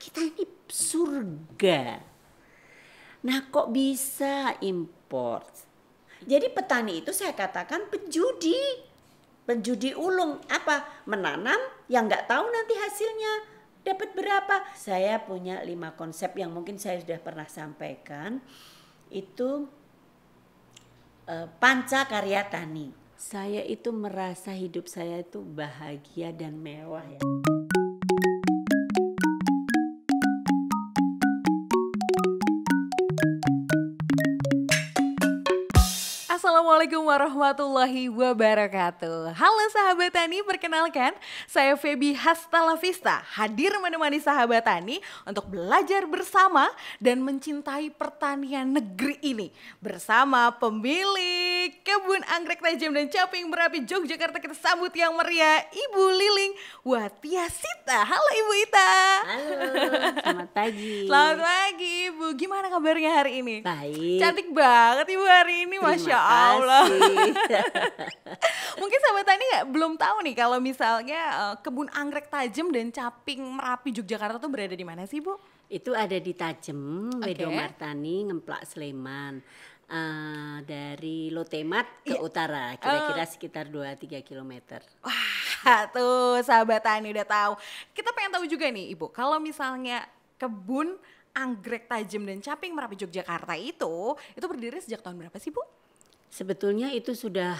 kita ini surga. Nah kok bisa import? Jadi petani itu saya katakan penjudi. Penjudi ulung apa? Menanam yang nggak tahu nanti hasilnya dapat berapa. Saya punya lima konsep yang mungkin saya sudah pernah sampaikan. Itu uh, panca karya tani. Saya itu merasa hidup saya itu bahagia dan mewah ya. Assalamualaikum warahmatullahi wabarakatuh. Halo sahabat Tani, perkenalkan saya Feby Hastalavista Hadir menemani sahabat Tani untuk belajar bersama dan mencintai pertanian negeri ini Bersama pemilik kebun anggrek tajam dan caping merapi Yogyakarta kita sambut yang meriah Ibu Liling Watiasita. Halo Ibu Ita. Halo, selamat pagi. Selamat pagi Ibu, gimana kabarnya hari ini? Baik. Cantik banget Ibu hari ini, Terima Masya Allah. Kasih. Mungkin sahabat tani nggak belum tahu nih kalau misalnya eh, kebun anggrek tajam dan caping merapi Yogyakarta tuh berada di mana sih Bu? Itu ada di Tajem. Wedo Martani, Ngemplak Sleman. Eh, dari Lotemat ke Iya. utara, kira-kira sekitar 2-3 kilometer. Wah tuh sahabat tani udah tahu. Kita pengen tahu juga nih Ibu, kalau misalnya kebun anggrek tajam dan caping merapi Yogyakarta itu, itu berdiri sejak tahun berapa sih Bu? Sebetulnya itu sudah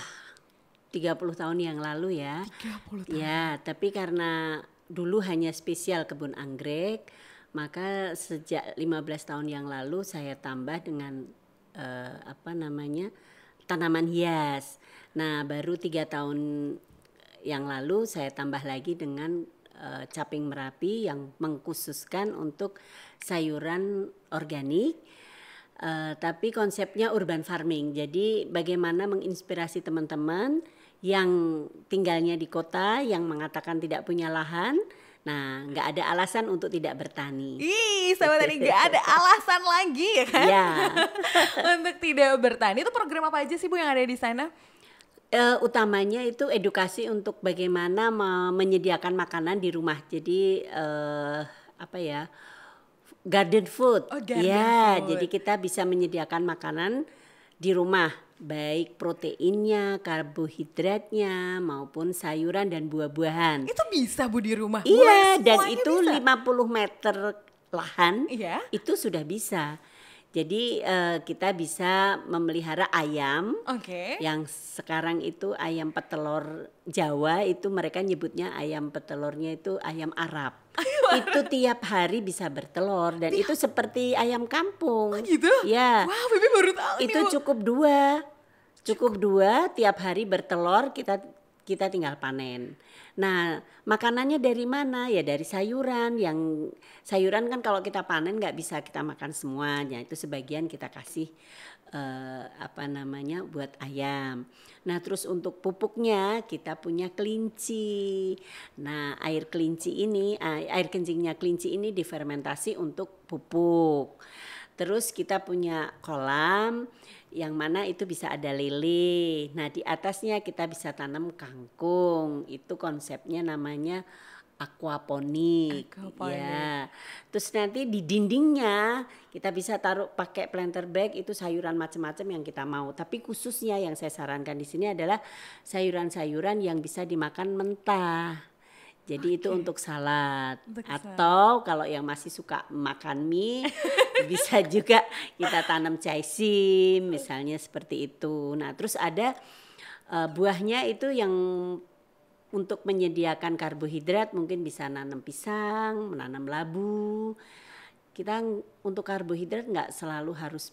30 tahun yang lalu ya. 30 Ya, tapi karena dulu hanya spesial kebun anggrek, maka sejak 15 tahun yang lalu saya tambah dengan eh, apa namanya tanaman hias. Nah, baru tiga tahun yang lalu saya tambah lagi dengan eh, caping merapi yang mengkhususkan untuk sayuran organik. Eh, tapi konsepnya urban farming. Jadi bagaimana menginspirasi teman-teman yang tinggalnya di kota, yang mengatakan tidak punya lahan. Nah, nggak ada alasan untuk tidak bertani. Ih, sahabat tani nggak ada alasan lagi ya kan? Ya, Untuk tidak bertani itu program apa aja sih Bu yang ada di sana? eh, utamanya itu edukasi untuk bagaimana me- menyediakan makanan di rumah. Jadi eh, apa ya? Garden food. Oh, garden ya, food. jadi kita bisa menyediakan makanan di rumah, baik proteinnya, karbohidratnya maupun sayuran dan buah-buahan. Itu bisa Bu di rumah? Iya, dan itu bisa? 50 meter lahan Iya. itu sudah bisa. Jadi eh, kita bisa memelihara ayam Oke. yang sekarang itu ayam petelur Jawa itu mereka nyebutnya ayam petelurnya itu ayam Arab. itu tiap hari bisa bertelur dan itu seperti ayam kampung. gitu? Ya. Wah, Bibi baru tahu itu cukup dua. Cukup dua tiap hari bertelur kita kita tinggal panen. Nah, makanannya dari mana? Ya dari sayuran. Yang sayuran kan kalau kita panen nggak bisa kita makan semuanya. Itu sebagian kita kasih eh, apa namanya buat ayam. Nah, terus untuk pupuknya kita punya kelinci. Nah, air kelinci ini, eh, air kencingnya kelinci ini difermentasi untuk pupuk. Terus kita punya kolam yang mana itu bisa ada lele. Nah, di atasnya kita bisa tanam kangkung. Itu konsepnya namanya aquaponik. Aquaponik. Ya. Terus nanti di dindingnya kita bisa taruh pakai planter bag itu sayuran macam-macam yang kita mau. Tapi khususnya yang saya sarankan di sini adalah sayuran-sayuran yang bisa dimakan mentah. Jadi itu Oke. untuk salad Untuk salad. atau kalau yang masih suka makan mie bisa juga kita tanam caisim misalnya seperti itu. Nah, terus ada eh, buahnya itu yang untuk menyediakan karbohidrat mungkin bisa nanam pisang, menanam labu. Kita untuk karbohidrat nggak selalu harus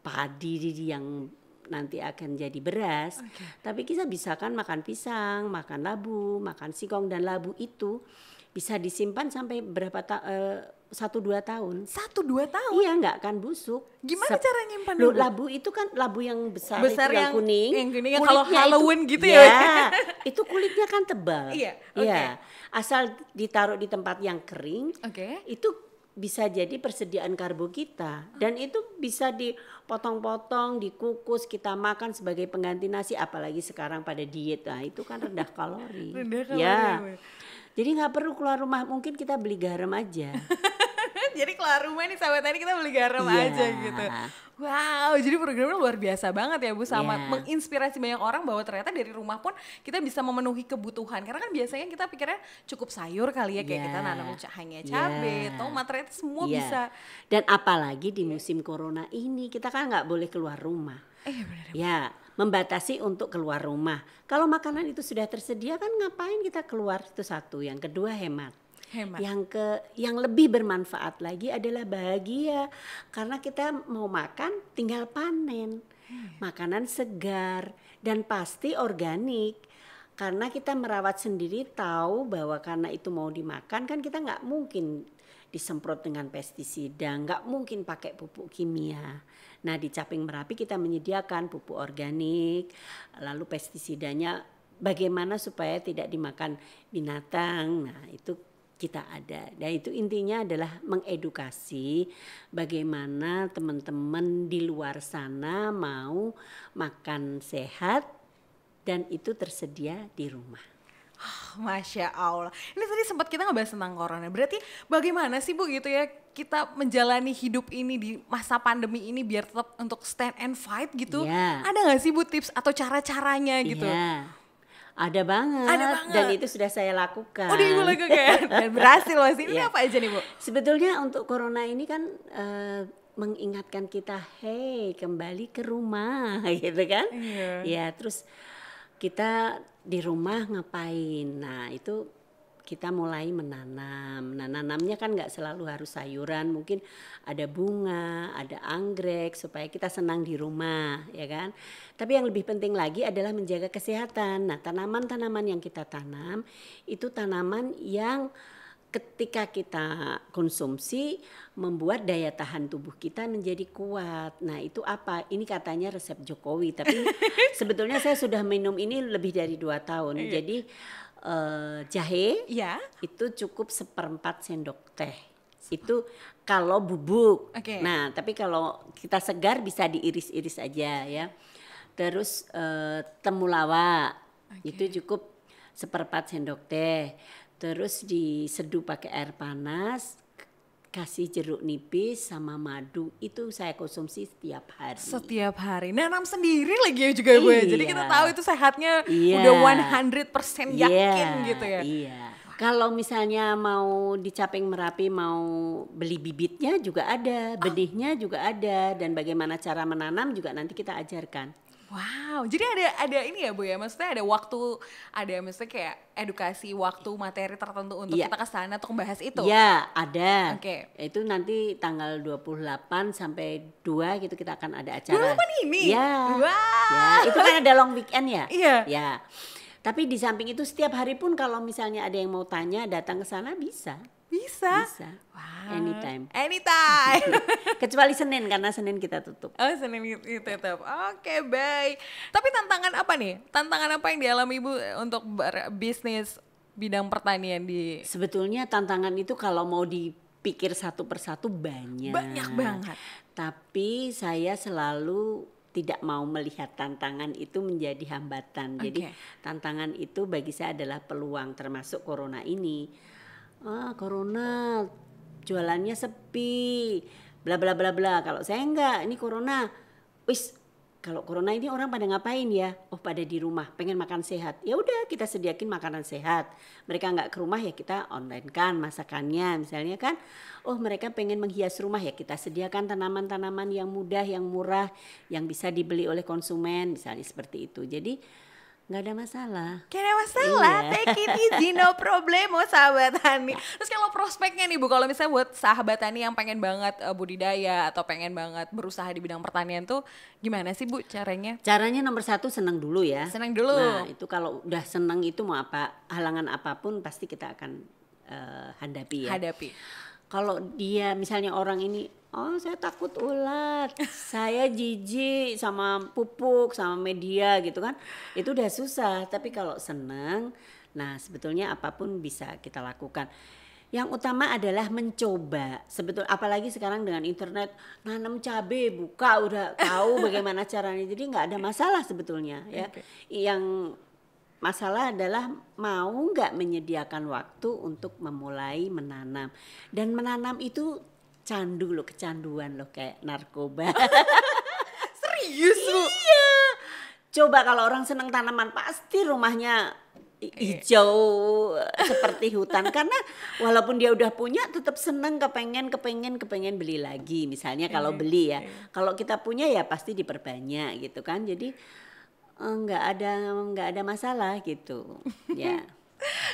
padi yang nanti akan jadi beras. Tapi kita bisa kan makan pisang, makan labu, makan singkong dan labu itu bisa disimpan sampai berapa ta- eh, satu dua tahun. Satu dua tahun. Iya nggak akan busuk. Gimana Sep- cara nyimpan dulu? labu itu kan labu yang besar, Besar itu yang, yang- kuning. yang kuning yang kalau Halloween gitu ya? ya. itu kulitnya kan tebal. Iya, Iya. oke. Asal ditaruh di tempat yang kering, Oke. itu bisa jadi persediaan karbo kita dan itu bisa dipotong-potong, dikukus, kita makan sebagai pengganti nasi apalagi sekarang pada diet. Nah, itu kan rendah kalori. Rendah kalori, Ya. Jadi nggak perlu keluar rumah, mungkin kita beli garam aja. jadi keluar rumah nih sahabat tani kita beli garam Iya. aja gitu. Wow, jadi programnya luar biasa banget ya Bu sama Iya. menginspirasi banyak orang bahwa ternyata dari rumah pun kita bisa memenuhi kebutuhan. Karena kan biasanya kita pikirnya cukup sayur kali ya kayak Iya. kita nanam ca- hanya cabai, Iya. tomat ternyata semua Iya. bisa. Dan apalagi di musim corona ini kita kan nggak boleh keluar rumah. Eh benar. Ya, membatasi untuk keluar rumah. Kalau makanan itu sudah tersedia kan ngapain kita keluar itu satu. Yang kedua hemat. Hemat. Yang ke yang lebih bermanfaat lagi adalah bahagia karena kita mau makan tinggal panen. Makanan segar dan pasti organik. Karena kita merawat sendiri tahu bahwa karena itu mau dimakan kan kita nggak mungkin disemprot dengan pestisida, nggak mungkin pakai pupuk kimia. Nah di Caping Merapi kita menyediakan pupuk organik, lalu pestisidanya bagaimana supaya tidak dimakan binatang. Nah itu kita ada. Dan itu intinya adalah mengedukasi bagaimana teman-teman di luar sana mau makan sehat dan itu tersedia di rumah. Masya Allah. Ini tadi sempat kita ngebahas tentang corona. Berarti bagaimana sih Bu gitu ya kita menjalani hidup ini di masa pandemi ini biar tetap untuk stand and fight gitu? Iya. Ada nggak sih Bu tips atau cara-caranya gitu? Iya. Ada banget, Ada banget. dan itu sudah saya lakukan. Oh di Ibu lakukan dan berhasil Mas. Ini Iya. apa aja nih Bu? Sebetulnya untuk corona ini kan eh, mengingatkan kita, hey kembali ke rumah, gitu kan? Iya. Ya terus kita di rumah ngapain? Nah itu kita mulai menanam. Nah nanamnya kan nggak selalu harus sayuran, mungkin ada bunga, ada anggrek supaya kita senang di rumah, ya kan? Tapi yang lebih penting lagi adalah menjaga kesehatan. Nah tanaman-tanaman yang kita tanam itu tanaman yang ketika kita konsumsi membuat daya tahan tubuh kita menjadi kuat. Nah, itu apa? Ini katanya resep Jokowi, tapi sebetulnya saya sudah minum ini lebih dari dua tahun. Jadi eh, jahe Iya. itu cukup seperempat sendok teh. Itu kalau bubuk. Oke. Nah, tapi kalau kita segar bisa diiris-iris aja ya. Terus eh, temulawak itu cukup seperempat sendok teh. Terus diseduh pakai air panas, kasih jeruk nipis sama madu. Itu saya konsumsi setiap hari. Setiap hari nanam sendiri lagi ya juga Bu ya. Jadi Iya. kita tahu itu sehatnya Iya. udah 100% yakin Iya, gitu ya. Iya. Kalau misalnya mau di Caping Merapi mau beli bibitnya juga ada, benihnya juga ada dan bagaimana cara menanam juga nanti kita ajarkan. Wow, jadi ada ada ini ya Bu ya, maksudnya ada waktu, ada maksudnya kayak edukasi waktu materi tertentu untuk Iya. kita ke sana untuk membahas itu. Ya, ada. Oke. Itu nanti tanggal 28 sampai 2 gitu kita akan ada acara. 28 ini? Ya. Wah. Ya, itu kan ada long weekend ya? Iya. Ya. Tapi di samping itu setiap hari pun kalau misalnya ada yang mau tanya datang ke sana bisa. Bisa. Bisa. Wah. Anytime. Anytime. Kecuali Senin karena Senin kita tutup. Oh Senin itu tetap. Oke baik. Tapi tantangan apa nih? Tantangan apa yang dialami Ibu untuk bisnis bidang pertanian di Sebetulnya tantangan itu kalau mau dipikir satu persatu banyak. Banyak banget. Tapi saya selalu tidak mau melihat tantangan itu menjadi hambatan. Jadi Oke. tantangan itu bagi saya adalah peluang termasuk corona ini. Ah, corona jualannya sepi. Bla bla bla bla. Kalau saya enggak, ini corona. Wis kalau corona ini orang pada ngapain ya? Oh pada di rumah, pengen makan sehat. Ya udah kita sediakin makanan sehat. Mereka nggak ke rumah ya kita online kan masakannya misalnya kan. Oh mereka pengen menghias rumah ya kita sediakan tanaman-tanaman yang mudah, yang murah, yang bisa dibeli oleh konsumen misalnya seperti itu. Jadi nggak ada masalah. Gak ada masalah, Iya. take it easy, no problemo sahabat Tani. Terus kalau prospeknya nih Bu, kalau misalnya buat sahabat Tani yang pengen banget eh, budidaya atau pengen banget berusaha di bidang pertanian tuh gimana sih Bu caranya? Caranya nomor satu senang dulu ya. Senang dulu. Nah itu kalau udah senang itu mau apa halangan apa pun pasti kita akan eh, hadapi ya. Hadapi. Kalau dia misalnya orang ini, oh saya takut ulat, saya jijik sama pupuk, sama media gitu kan, itu udah susah. Tapi kalau senang, nah sebetulnya apa pun bisa kita lakukan. Yang utama adalah mencoba. Sebetul apalagi sekarang dengan internet nanam cabe buka udah tahu bagaimana caranya. Jadi nggak ada masalah sebetulnya ya. Oke. Yang masalah adalah mau nggak menyediakan waktu untuk memulai menanam. Dan menanam itu candu loh, kecanduan loh kayak narkoba. Serius bu? iya. Coba kalau orang senang tanaman pasti rumahnya hijau seperti hutan. Karena walaupun dia udah punya tetap seneng kepengen kepengen kepengen beli lagi. Misalnya kalau beli ya. kalau kita punya ya pasti diperbanyak gitu kan. Jadi eh, nggak ada nggak ada masalah gitu. Ya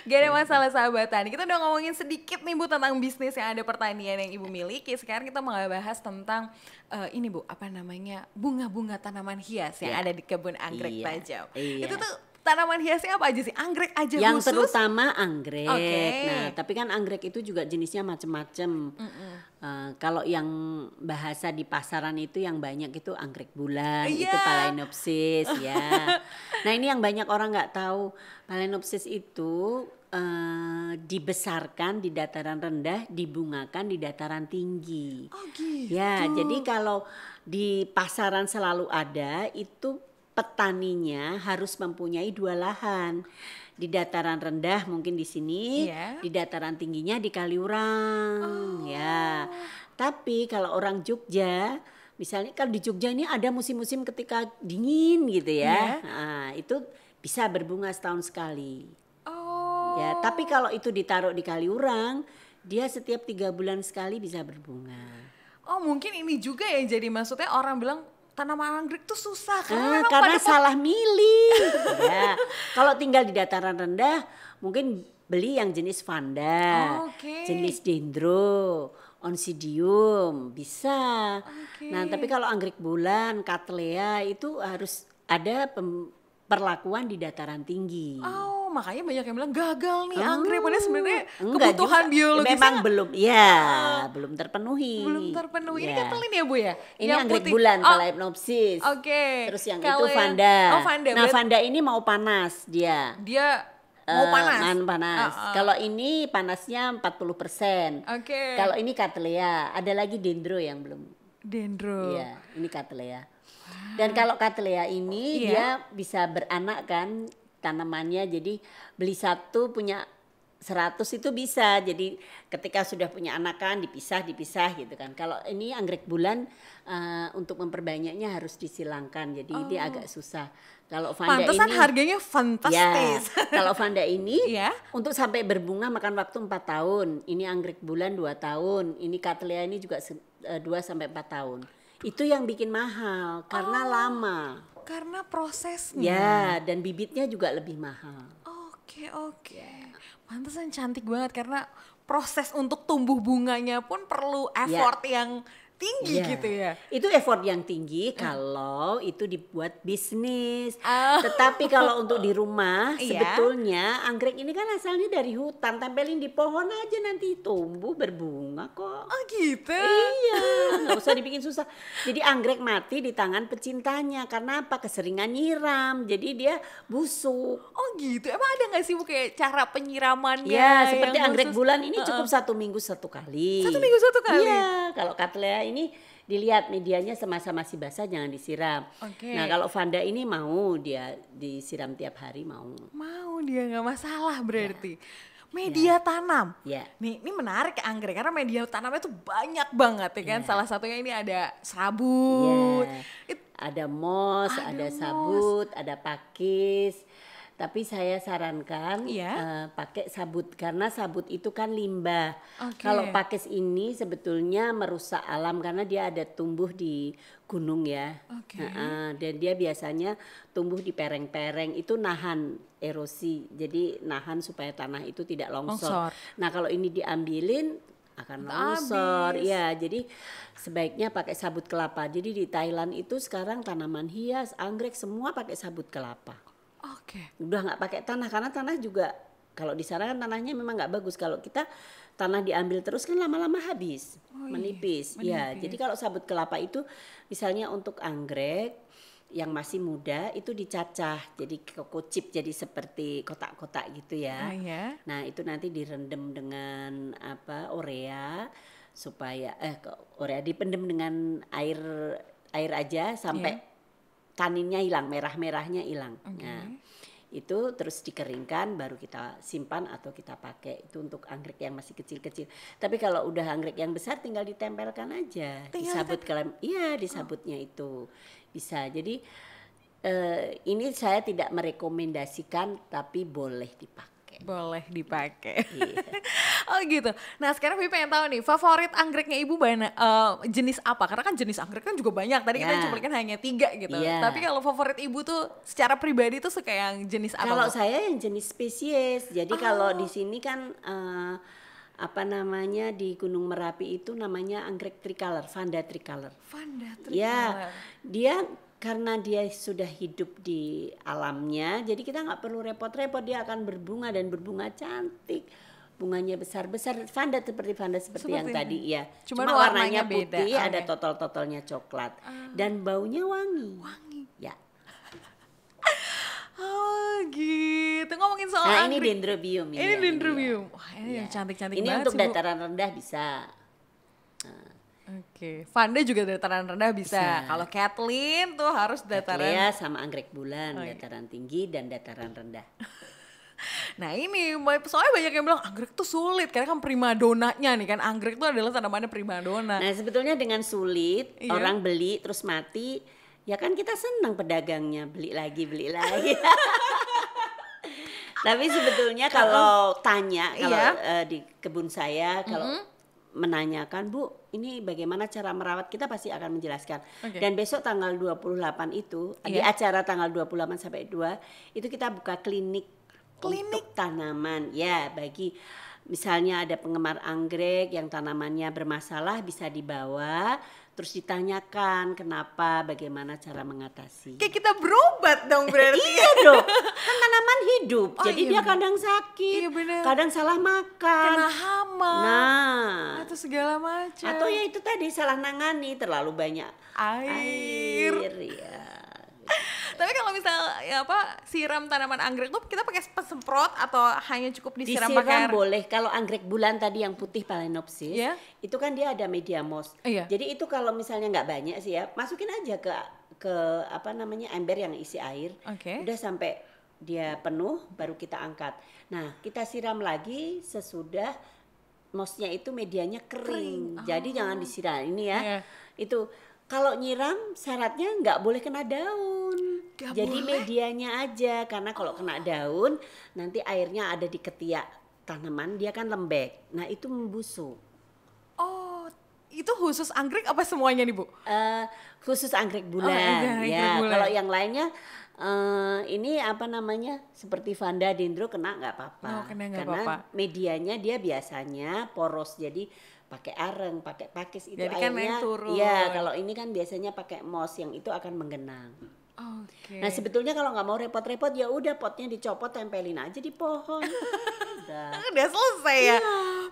Gak ada masalah sahabat tani. Kita udah ngomongin sedikit nih Bu tentang bisnis yang ada pertanian yang Ibu miliki. Sekarang kita mau bahas tentang eh, ini Bu, apa namanya? bunga-bunga tanaman hias yang Ya. ada di kebun anggrek Iya, Bajau. iya. Itu tuh tanaman hiasnya apa aja sih? Anggrek aja yang khusus? terutama anggrek. Oke. Nah, tapi kan anggrek itu juga jenisnya macam-macam. Eh, kalau yang bahasa di pasaran itu yang banyak itu anggrek bulan, itu Iya. Phalaenopsis ya. Nah, ini yang banyak orang nggak tahu. Phalaenopsis itu eh, dibesarkan di dataran rendah, dibungakan di dataran tinggi. Oh gitu. Ya, jadi kalau di pasaran selalu ada itu petaninya harus mempunyai dua lahan. Di dataran rendah mungkin di sini, Iya. di dataran tingginya di Kaliurang, ya. Tapi kalau orang Jogja, misalnya kalau di Jogja ini ada musim-musim ketika dingin gitu ya. Iya. Nah, itu bisa berbunga setahun sekali. Oh. Ya, tapi kalau itu ditaruh di Kaliurang, dia setiap tiga bulan sekali bisa berbunga. Oh mungkin ini juga ya jadi maksudnya orang bilang tanaman anggrek tuh susah karena Ah, memang karena pada salah milih. ya. Kalau tinggal di dataran rendah, mungkin beli yang jenis vanda, Oh, Oke. jenis dendro, onsidium, bisa. Oke. Nah, tapi kalau anggrek bulan, cattleya itu harus ada pem- perlakuan di dataran tinggi. Oh, makanya banyak yang bilang gagal nih Oh, anggrek padahal sebenarnya kebutuhan juga. biologisnya memang belum ya belum terpenuhi belum terpenuhi. Ini Ya. ketelin ya Bu ya? ini Yang anggrek putih. bulan Oh, Phalaenopsis Oke. terus yang Kalau itu vanda Oh, vanda. nah vanda ini mau panas dia dia mau Eh, panas. man panas. Ah, ah. Kalau ini panasnya 40%. Oke. Kalau ini Cattleya, ada lagi dendro yang belum. dendro. Iya, ini Cattleya. Dan kalau Cattleya ini Iya. dia bisa beranak kan tanamannya. Jadi beli satu punya 100 itu bisa. Jadi ketika sudah punya anakan dipisah dipisah gitu kan. Kalau ini anggrek bulan eh, untuk memperbanyaknya harus disilangkan. Jadi dia agak susah. Kalau vanda Pantesan ini harganya Ya, fantastis. kalau vanda ini Iya. untuk sampai berbunga makan waktu 4 tahun. Ini anggrek bulan 2 tahun. Ini cattleya ini juga 2 sampai 4 tahun. Itu yang bikin mahal karena Oh. lama. Karena prosesnya. Ya, dan bibitnya juga lebih mahal. Oke, oke. Pantesan cantik banget karena proses untuk tumbuh bunganya pun perlu effort yang tinggi Ya. gitu ya. Itu effort yang tinggi kalau itu dibuat bisnis. Oh. Tetapi kalau untuk di rumah Iya. sebetulnya anggrek ini kan asalnya dari hutan, tempelin di pohon aja nanti tumbuh berbunga kok. Oh gitu. Iya, nggak usah dibikin susah. Jadi anggrek mati di tangan pecintanya karena apa? Keseringan nyiram, jadi dia busuk. Oh gitu. Emang ada nggak sih bu kayak cara penyiramannya? Ya, seperti anggrek khusus? bulan ini cukup satu minggu satu kali. Satu minggu satu kali? Iya, kalau cattleya ini dilihat medianya semasa masih basah jangan disiram. Oke. Nah, kalau vanda ini mau dia disiram tiap hari mau. Mau dia nggak masalah berarti. Media tanam. Ya. Nih, ini menarik ya anggrek karena media tanamnya tuh banyak banget ya kan. Iya. Salah satunya ini ada serabut. Ya. It- Ada mos, Ada ada, mos. sabut, ada pakis. Tapi saya sarankan Iya. eh, pakai sabut karena sabut itu kan limbah. Oke. Kalau pakis ini sebetulnya merusak alam karena dia ada tumbuh di gunung ya. Oke. Heeh, dan dia biasanya tumbuh di pereng-pereng itu nahan erosi. Jadi nahan supaya tanah itu tidak Longsor. longsor. Nah, kalau ini diambilin akan longsor. Ya, jadi sebaiknya pakai sabut kelapa. Jadi di Thailand itu sekarang tanaman hias, anggrek semua pakai sabut kelapa. Oke. Udah nggak pakai tanah karena tanah juga kalau di sana kan tanahnya memang nggak bagus. Kalau kita tanah diambil terus kan lama-lama habis, Oh iya, menipis. Ya, menipis. jadi kalau sabut kelapa itu misalnya untuk anggrek yang masih muda itu dicacah jadi kokocip jadi seperti kotak-kotak gitu ya. ya. Nah, itu nanti direndam dengan apa? urea supaya eh kok urea dipendem dengan air air aja sampai Iya. taninnya hilang, merah-merahnya hilang. Oke. Nah, itu terus dikeringkan baru kita simpan atau kita pakai. Itu untuk anggrek yang masih kecil-kecil. Tapi kalau udah anggrek yang besar tinggal ditempelkan aja. Tinggal disabut kelem iya disabutnya itu. Bisa. Jadi eh, ini saya tidak merekomendasikan tapi boleh dipakai Boleh dipakai. Iya. oh gitu. Nah sekarang Bibi pengen tahu nih favorit anggreknya ibu mana eh, jenis apa? Karena kan jenis anggrek kan juga banyak. Tadi kita Ya. cuplikan hanya tiga gitu. Iya. Tapi kalau favorit ibu tuh secara pribadi tuh suka yang jenis apa? Kalau saya yang jenis spesies. Jadi kalau Oh. di sini kan eh, apa namanya di Gunung Merapi itu namanya anggrek tricolor, Vanda tricolor. Vanda Ya, dia karena dia sudah hidup di alamnya, jadi kita nggak perlu repot-repot. Dia akan berbunga dan berbunga cantik. Bunganya besar-besar, Vanda seperti Vanda seperti, yang Seperti tadi ya. Cuman Cuma warnanya warnanya beda. putih, ada Oke. Ah. totol-totolnya coklat dan baunya wangi. Wangi. Ya. Oh gitu. Ngomongin soal Nah, ini dendrobium Ini ya, dendrobium. Wah ini Iya. yang cantik-cantik Ini banget untuk sih, Bu. dataran rendah bisa. Oke, Vanda juga dataran rendah bisa. Bisa. Kalau Kathleen tuh harus dataran. Cattleya sama anggrek bulan, Oh, iya. dataran tinggi dan dataran rendah. Nah ini, soalnya banyak yang bilang anggrek tuh sulit karena kan primadonanya nih kan anggrek tuh adalah tanamannya primadona. Nah sebetulnya dengan sulit Iya. orang beli terus mati, ya kan kita senang pedagangnya beli lagi beli lagi. Tapi sebetulnya kalau tanya kalau Iya. eh, di kebun saya kalau menanyakan Bu, ini bagaimana cara merawat kita pasti akan menjelaskan. Oke. Dan besok tanggal 28 itu di Iya. acara tanggal 28 sampai 2 itu kita buka klinik Klinik? untuk tanaman ya bagi misalnya ada penggemar anggrek yang tanamannya bermasalah bisa dibawa terus ditanyakan kenapa bagaimana cara mengatasi. Kayak kita berobat dong berarti. iya dong, kan tanaman hidup, Oh, jadi iya dia bener. kadang sakit, Iya bener. kadang salah makan. Kena hama. Nah, Atau segala macam. atau ya itu tadi salah nangani terlalu banyak air. air ya. Tapi kalau misal ya apa siram tanaman anggrek tuh kita pakai semprot atau hanya cukup disiram, pakai Disiram air? boleh kalau anggrek bulan tadi yang putih Phalaenopsis Iya. itu kan dia ada media moss. Iya. Jadi itu kalau misalnya nggak banyak sih ya, masukin aja ke ke apa namanya ember yang isi air. Oke. Udah sampai dia penuh baru kita angkat. Nah, kita siram lagi sesudah mossnya itu medianya kering. Jadi jangan disiram ini ya. Oh. Iya. Itu kalau nyiram syaratnya nggak boleh kena daun. Nggak Jadi boleh? medianya aja karena kalau kena daun nanti airnya ada di ketiak tanaman dia kan lembek. Nah, itu membusuk. Oh, itu khusus anggrek apa semuanya nih, Bu? Eh, khusus anggrek bulan anggrek ya. bulan. Kalau yang lainnya eh ini apa namanya seperti Vanda dendro kena nggak apa-apa. Oh, kena Karena apa-apa. medianya dia biasanya poros jadi pakai areng, pakai pakis itu Jadi kan airnya. turun. Iya, kalau ini kan biasanya pakai moss yang itu akan menggenang. Oke. Nah sebetulnya kalau nggak mau repot-repot ya udah potnya dicopot tempelin aja di pohon. udah. udah selesai ya.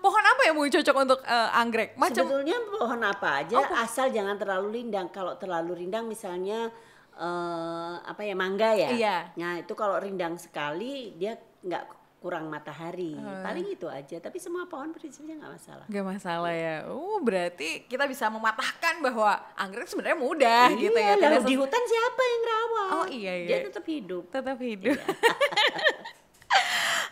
Pohon apa yang mau cocok untuk eh, anggrek? Macam Sebetulnya pohon apa aja Oh, po- asal jangan terlalu rindang. Kalau terlalu rindang misalnya eh apa ya mangga ya. Iya. Nah itu kalau rindang sekali dia nggak kurang matahari. Eh. Paling itu aja. Tapi semua pohon prinsipnya nggak masalah. Gak masalah ya. Uh, berarti kita bisa mematahkan bahwa anggrek sebenarnya mudah gitu ya. Iya, lalu di hutan siapa yang rawat? Oh, iya, iya. Dia tetap hidup. tetap hidup. Iya.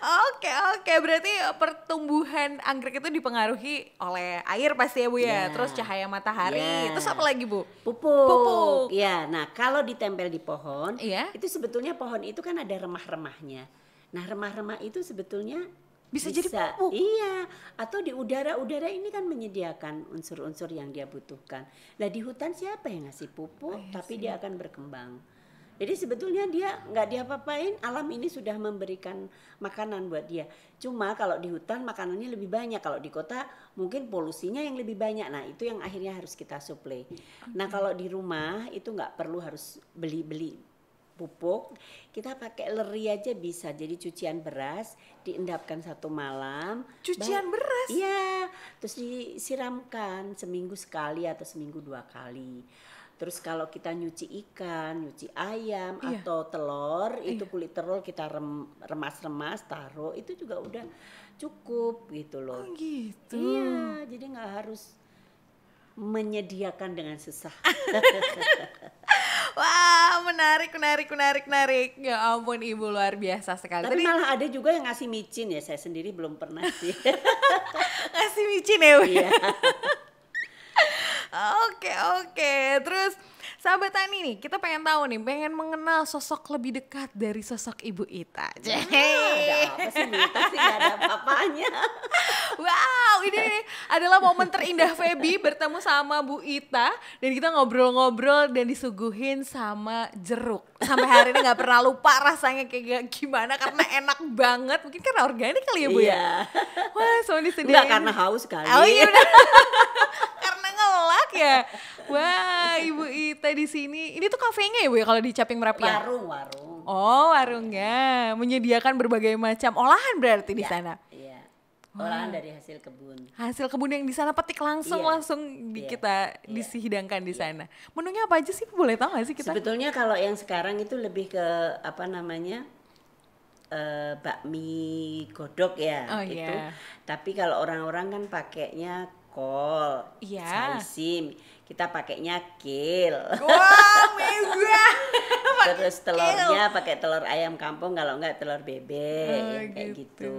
Oke oke berarti pertumbuhan anggrek itu dipengaruhi oleh air pasti ya bu ya, Iya. terus cahaya matahari, Iya. terus apa lagi bu? Pupuk. Pupuk. Ya, nah kalau ditempel di pohon, Iya. itu sebetulnya pohon itu kan ada remah-remahnya. Nah, remah-remah itu sebetulnya Bisa jadi pupuk. Iya, atau di udara-udara ini kan menyediakan unsur-unsur yang dia butuhkan. Nah, di hutan siapa yang ngasih pupuk, iya tapi dia akan berkembang. Jadi sebetulnya dia nggak diapa-apain, alam ini sudah memberikan makanan buat dia. Cuma kalau di hutan makanannya lebih banyak, kalau di kota mungkin polusinya yang lebih banyak. Nah itu yang akhirnya harus kita suplai. Nah kalau di rumah itu nggak perlu harus beli-beli pupuk, kita pakai leri aja bisa. Jadi cucian beras diendapkan satu malam. Cucian ba- beras? Iya, terus disiramkan seminggu sekali atau seminggu dua kali. Terus kalau kita nyuci ikan, nyuci ayam Iya. atau telur, itu kulit telur kita rem- remas-remas, taruh, itu juga udah cukup gitu Oh loh. gitu. Iya, jadi nggak harus menyediakan dengan susah. Wah, menarik, menarik, menarik, menarik. Ya ampun, ibu luar biasa sekali. Tapi Tadi malah ada juga yang ngasih micin ya, saya sendiri belum pernah sih. ngasih micin ya, Bu? Iya. Oke, oke. Terus sahabat Tani nih, kita pengen tahu nih, pengen mengenal sosok lebih dekat dari sosok Ibu Ita. Ah, ada apa sih Mita sih gak ada apa-apanya. Wow, ini adalah momen terindah Feby bertemu sama Bu Ita dan kita ngobrol-ngobrol dan disuguhin sama jeruk. Sampai hari ini nggak pernah lupa rasanya kayak gimana karena enak banget. Mungkin karena organik kali ya Bu ya. Iya. Wah, sama disediain. Enggak karena haus kali. Oh iya karena ngelak ya. Wah, Ibu Ita di sini. Ini tuh kafenya ya Bu ya kalau di Caping Merapi ya? Warung, warung. Oh, warungnya menyediakan berbagai macam olahan berarti di Ya, sana. Iya. Olahan dari hasil kebun. Hasil kebun yang di sana petik langsung Iya, langsung di iya, kita iya, disihidangkan di sana. Menunya apa aja sih? Boleh tahu gak sih kita? Sebetulnya kalau yang sekarang itu lebih ke apa namanya? eh, bakmi godok ya Oh, itu. iya. Tapi kalau orang-orang kan pakainya kol, Iya. saisim. Kita pakainya kil. Wah, mega. Terus telurnya pakai telur ayam kampung kalau enggak telur bebek Oh, kayak gitu. gitu.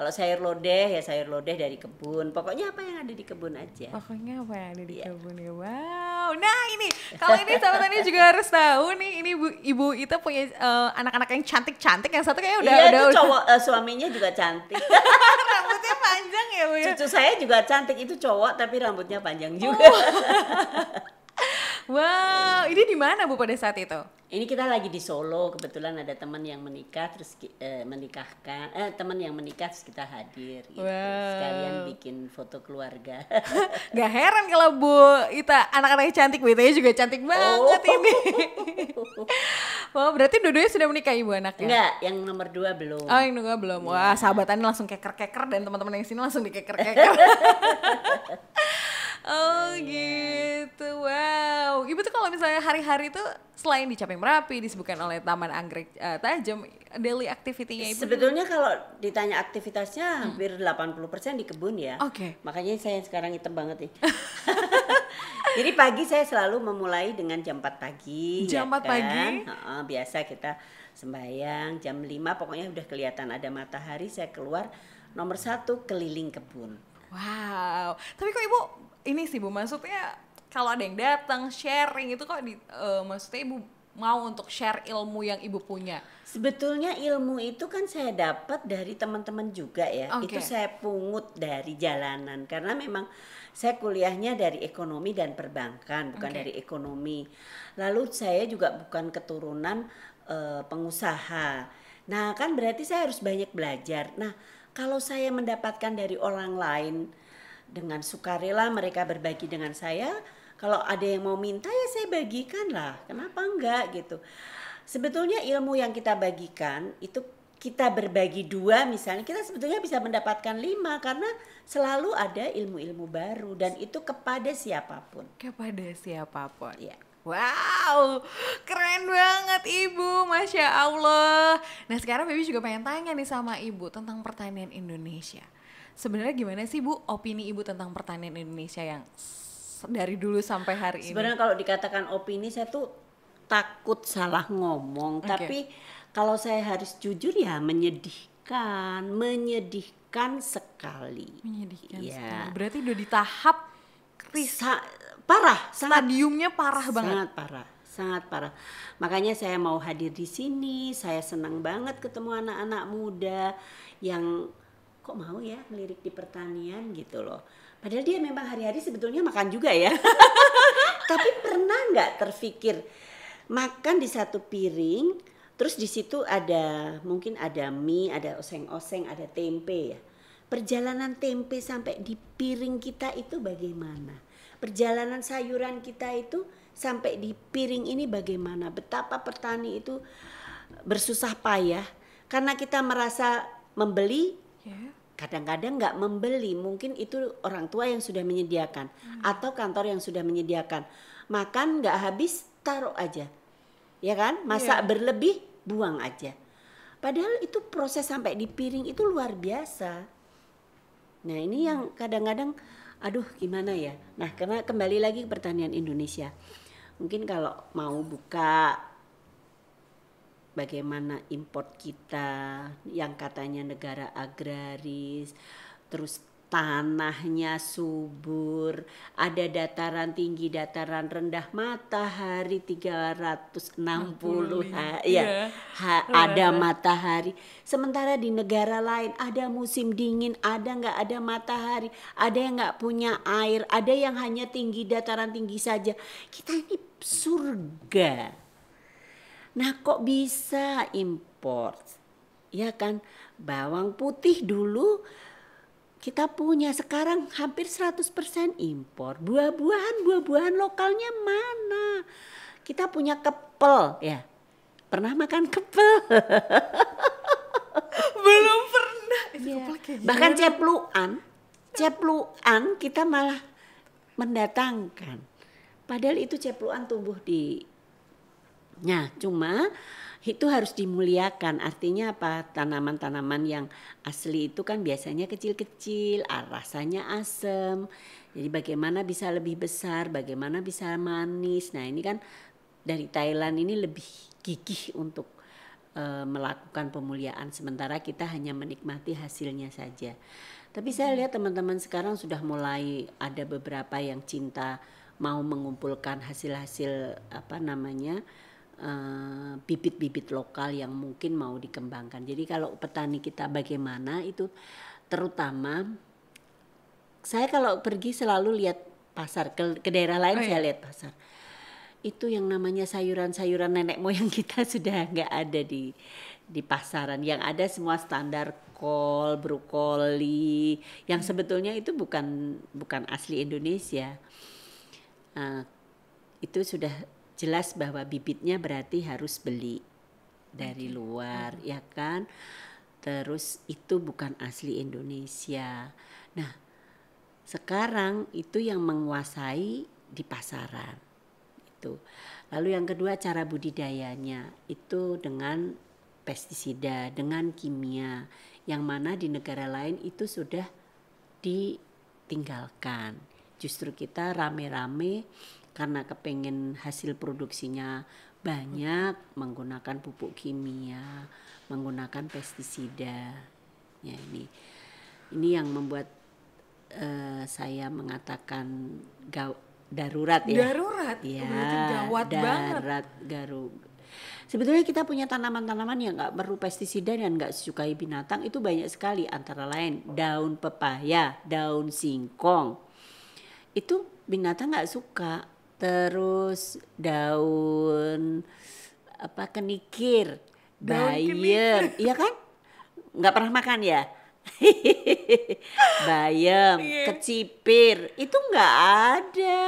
Kalau sayur lodeh ya sayur lodeh dari kebun. Pokoknya apa yang ada di kebun aja. Pokoknya apa yang ada di Iya. kebun ya? Wow. Nah ini, kalau ini sahabat ini juga harus tahu nih, ini Bu, Ibu Ita punya eh, anak-anak yang cantik-cantik. Yang satu kayaknya udah iya udah, itu udah cowok eh, suaminya juga cantik. rambutnya panjang ya Bu ya. Cucu saya juga cantik itu cowok tapi rambutnya panjang juga. Oh. Wow, ini di mana Bu pada saat itu? Ini kita lagi di Solo kebetulan ada teman yang menikah terus eh, menikahkan eh teman yang menikah terus kita hadir gitu. Wow. Sekalian bikin foto keluarga. Gak heran kalau Bu Ita anak-anaknya cantik, Bu Ita juga cantik banget Oh. ini. Wah, berarti dua-duanya sudah menikah ibu anaknya? Enggak, yang nomor dua belum. Oh, yang juga belum. Wah, sahabatannya langsung keker-keker dan teman-teman yang sini langsung dikeker-keker. oh, gitu. Wow. Ibu tuh kalau misalnya hari-hari tuh selain di Caping Merapi disebutkan oleh Taman Anggrek eh, Tajam, daily activity-nya ibu. Sebetulnya kalau ditanya aktivitasnya hampir 80% di kebun ya. Hmm. Oke. Makanya saya sekarang hitam banget nih. Jadi pagi saya selalu memulai dengan jam 4 pagi. Jam 4 ya kan? pagi? Heeh, biasa kita sembahyang jam 5 pokoknya udah kelihatan ada matahari saya keluar nomor satu keliling kebun. Wow. Tapi kok ibu ini sih bu maksudnya kalau ada yang datang sharing itu kok di eh, maksudnya ibu mau untuk share ilmu yang ibu punya. Sebetulnya ilmu itu kan saya dapat dari teman-teman juga ya. Oke. Itu saya pungut dari jalanan karena memang saya kuliahnya dari ekonomi dan perbankan, bukan Oke. dari ekonomi. Lalu saya juga bukan keturunan eh, pengusaha. Nah, kan berarti saya harus banyak belajar. Nah, kalau saya mendapatkan dari orang lain dengan sukarela mereka berbagi dengan saya, kalau ada yang mau minta ya saya bagikan lah. Kenapa enggak gitu. Sebetulnya ilmu yang kita bagikan itu kita berbagi dua misalnya kita sebetulnya bisa mendapatkan lima karena selalu ada ilmu-ilmu baru dan itu kepada siapa pun. Kepada siapa pun. Ya. Wow, keren banget ibu, masya Allah. Nah sekarang Baby juga pengen tanya nih sama ibu tentang pertanian Indonesia. Sebenarnya gimana sih bu opini ibu tentang pertanian Indonesia yang dari dulu sampai hari ini? Sebenarnya kalau dikatakan opini saya tuh takut salah ngomong, Oke. tapi kalau saya harus jujur ya menyedihkan, menyedihkan sekali. Menyedihkan Iya. sekali. Berarti udah di tahap kris Sa- parah, sangat stadiumnya parah banget. Sangat parah, sangat parah. Makanya saya mau hadir di sini. Saya senang banget ketemu anak-anak muda yang kok mau ya melirik di pertanian gitu loh. Padahal dia memang hari-hari sebetulnya makan juga ya. Tapi pernah nggak terfikir makan di satu piring, terus di situ ada mungkin ada mie, ada oseng-oseng, ada tempe ya. Perjalanan tempe sampai di piring kita itu bagaimana? Perjalanan sayuran kita itu sampai di piring ini bagaimana? Betapa petani itu bersusah payah karena kita merasa membeli Ya. Kadang-kadang nggak membeli mungkin itu orang tua yang sudah menyediakan atau kantor yang sudah menyediakan. Makan nggak habis taruh aja. Ya kan? Masak Iya. berlebih buang aja. Padahal itu proses sampai di piring itu luar biasa. Nah ini yang kadang-kadang aduh gimana ya? Nah karena kembali lagi ke pertanian Indonesia. Mungkin kalau mau buka bagaimana import kita yang katanya negara agraris, terus tanahnya subur, ada dataran tinggi, dataran rendah, matahari 360 ha, ya, Iya. ha- ada matahari. Sementara di negara lain ada musim dingin, ada nggak ada matahari, ada yang nggak punya air, ada yang hanya tinggi dataran tinggi saja. Kita ini surga. Nah kok bisa import? Ya kan bawang putih dulu kita punya sekarang hampir 100% impor. Buah-buahan, buah-buahan lokalnya mana? Kita punya kepel ya. Pernah makan kepel? Belum pernah. Kayak Bahkan cepluan, cepluan kita malah mendatangkan. Padahal itu cepluan tumbuh di Nah, cuma itu harus dimuliakan. Artinya apa? Tanaman-tanaman yang asli itu kan biasanya kecil-kecil, ah, rasanya asam. Jadi bagaimana bisa lebih besar, bagaimana bisa manis. Nah, ini kan dari Thailand ini lebih gigih untuk eh, melakukan pemuliaan sementara kita hanya menikmati hasilnya saja. Tapi saya lihat teman-teman sekarang sudah mulai ada beberapa yang cinta mau mengumpulkan hasil-hasil apa namanya eh, bibit-bibit lokal yang mungkin mau dikembangkan. Jadi kalau petani kita bagaimana itu terutama saya kalau pergi selalu lihat pasar ke, ke daerah lain Oh, saya iya. lihat pasar. Itu yang namanya sayuran-sayuran nenek moyang kita sudah nggak ada di di pasaran. Yang ada semua standar kol, brokoli, yang sebetulnya itu bukan bukan asli Indonesia. Eh, itu sudah jelas bahwa bibitnya berarti harus beli dari luar, ya kan? Terus itu bukan asli Indonesia. Nah, sekarang itu yang menguasai di pasaran. Itu. Lalu yang kedua cara budidayanya itu dengan pestisida, dengan kimia yang mana di negara lain itu sudah ditinggalkan. Justru kita rame-rame karena kepengen hasil produksinya banyak menggunakan pupuk kimia, menggunakan pestisida. Ya ini ini yang membuat eh, saya mengatakan gaw- darurat ya. Darurat. Ya, gawat banget. darat garu. Sebetulnya kita punya tanaman-tanaman yang nggak perlu pestisida dan nggak disukai binatang itu banyak sekali antara lain daun pepaya, daun singkong. Itu binatang nggak suka. Terus daun apa kenikir, bayam, iya kan? Nggak pernah makan ya? bayam, Iya. kecipir, itu nggak ada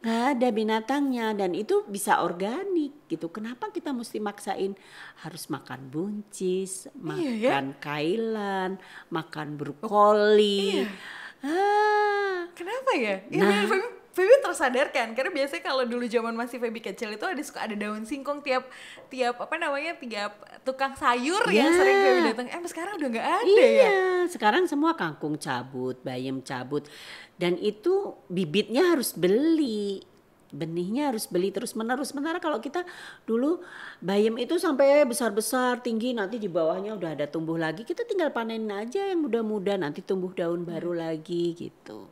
nggak ada binatangnya dan itu bisa organik gitu. Kenapa kita mesti maksain harus makan buncis, Iya ya. makan kailan, makan brokoli? Iya. Ah, Kenapa ya? Iya Nah. bener, Feby, tersadarkan karena biasanya kalau dulu zaman masih Feby kecil itu ada suka ada daun singkong tiap tiap apa namanya tiap tukang sayur yang Ya. sering Feby datang. Eh sekarang udah nggak ada iya, ya. sekarang semua kangkung cabut, bayam cabut dan itu bibitnya harus beli. Benihnya harus beli terus menerus. Sementara kalau kita dulu bayam itu sampai besar-besar tinggi nanti di bawahnya udah ada tumbuh lagi. Kita tinggal panen aja yang muda-muda nanti tumbuh daun baru lagi gitu.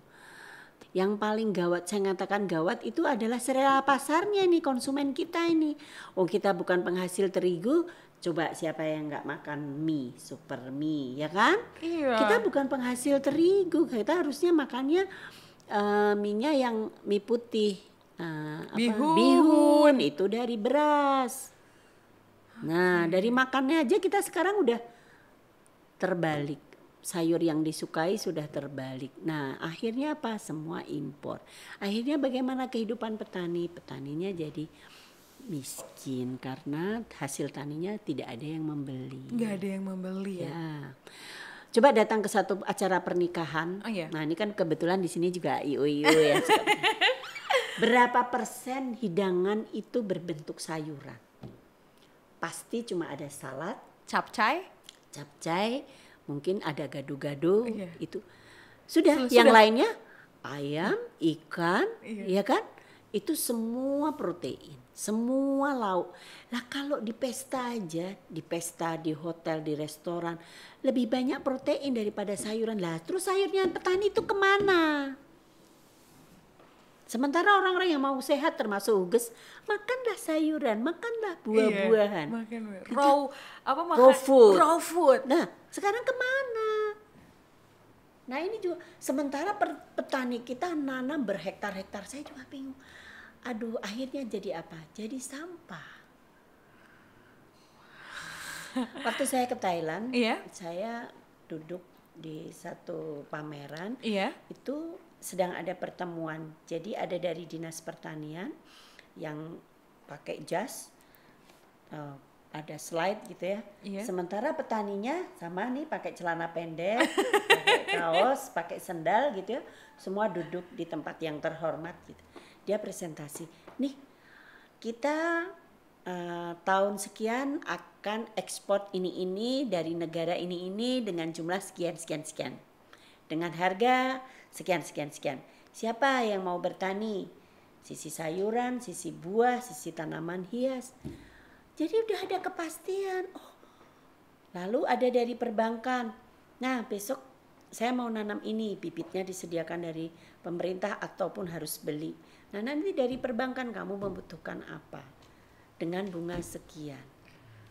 Yang paling gawat saya ngatakan gawat itu adalah selera pasarnya nih konsumen kita ini. Oh kita bukan penghasil terigu, coba siapa yang nggak makan mie, super mie, ya kan? Iya. Kita bukan penghasil terigu, kita harusnya makannya eh mie-nya yang mie putih. Eh, apa? Bihun. Bihun itu dari beras. Nah, dari makannya aja kita sekarang udah terbalik. Sayur yang disukai sudah terbalik. Nah, akhirnya apa? Semua impor. Akhirnya bagaimana kehidupan petani? Petaninya jadi miskin karena hasil taninya tidak ada yang membeli. Nggak ada yang membeli ya. Ya. Coba datang ke satu acara pernikahan. Oh, iya. Nah, ini kan kebetulan di sini juga IO-IO ya. Berapa persen hidangan itu berbentuk sayuran? Pasti cuma ada salad, Capcay? capcay, mungkin ada gado-gado Iya. itu. Sudah, Sudah- yang sudah. lainnya ayam, ikan, Iya. ya kan? itu semua protein, semua lauk. Lah kalau di pesta aja, di pesta, di hotel, di restoran, lebih banyak protein daripada sayuran. Lah terus sayurnya petani itu ke mana? Sementara orang-orang yang mau sehat termasuk Uges, makanlah sayuran, makanlah buah-buahan. Iya, makan raw apa makan Raw food. Raw food. Nah, sekarang ke mana? Nah ini juga sementara per- petani kita nanam berhektar-hektar, saya juga bingung. Aduh, akhirnya jadi apa? Jadi sampah. Waktu saya ke Thailand, Iya. saya duduk di satu pameran, Iya. itu sedang ada pertemuan. Jadi ada dari dinas pertanian yang pakai jas, eh, ada slide gitu ya. Iya. Sementara petaninya sama nih pakai celana pendek, pakai kaos, pakai sendal gitu ya. Semua duduk di tempat yang terhormat gitu. Dia presentasi. Nih kita eh, tahun sekian akan ekspor ini ini dari negara ini ini dengan jumlah sekian sekian sekian dengan harga sekian sekian sekian. Siapa yang mau bertani? Sisi sayuran sisi buah sisi tanaman hias. Jadi udah ada kepastian. Oh. Lalu ada dari perbankan. Nah besok saya mau nanam ini. Bibitnya disediakan dari pemerintah ataupun harus beli. Nah nanti dari perbankan kamu membutuhkan apa? Dengan bunga sekian.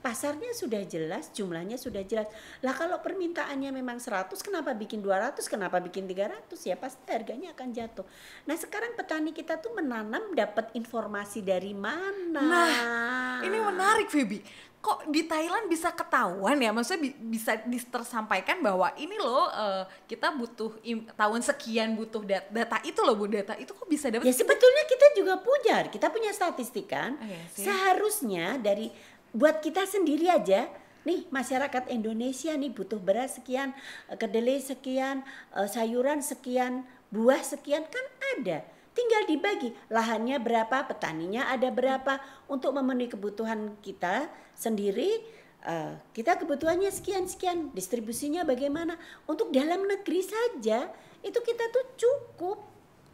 Pasarnya sudah jelas, jumlahnya sudah jelas. Lah kalau permintaannya memang 100, kenapa bikin 200, kenapa bikin 300? Ya pasti harganya akan jatuh. Nah sekarang petani kita tuh menanam dapat informasi dari mana? Nah, ini menarik Feby. Kok di Thailand bisa ketahuan ya? Maksudnya bi- bisa tersampaikan bahwa ini loh eh, kita butuh tahun sekian butuh dat- data itu loh Bu, data itu kok bisa dapat Ya sebetulnya kita juga punya, kita punya statistik kan. Oh, iya sih. Seharusnya dari buat kita sendiri aja, nih masyarakat Indonesia nih butuh beras sekian, eh, kedelai sekian, eh, sayuran sekian, buah sekian kan ada. Tinggal dibagi lahannya berapa, petaninya ada berapa untuk memenuhi kebutuhan kita sendiri. eh, kita kebutuhannya sekian sekian, distribusinya bagaimana? Untuk dalam negeri saja itu kita tuh cukup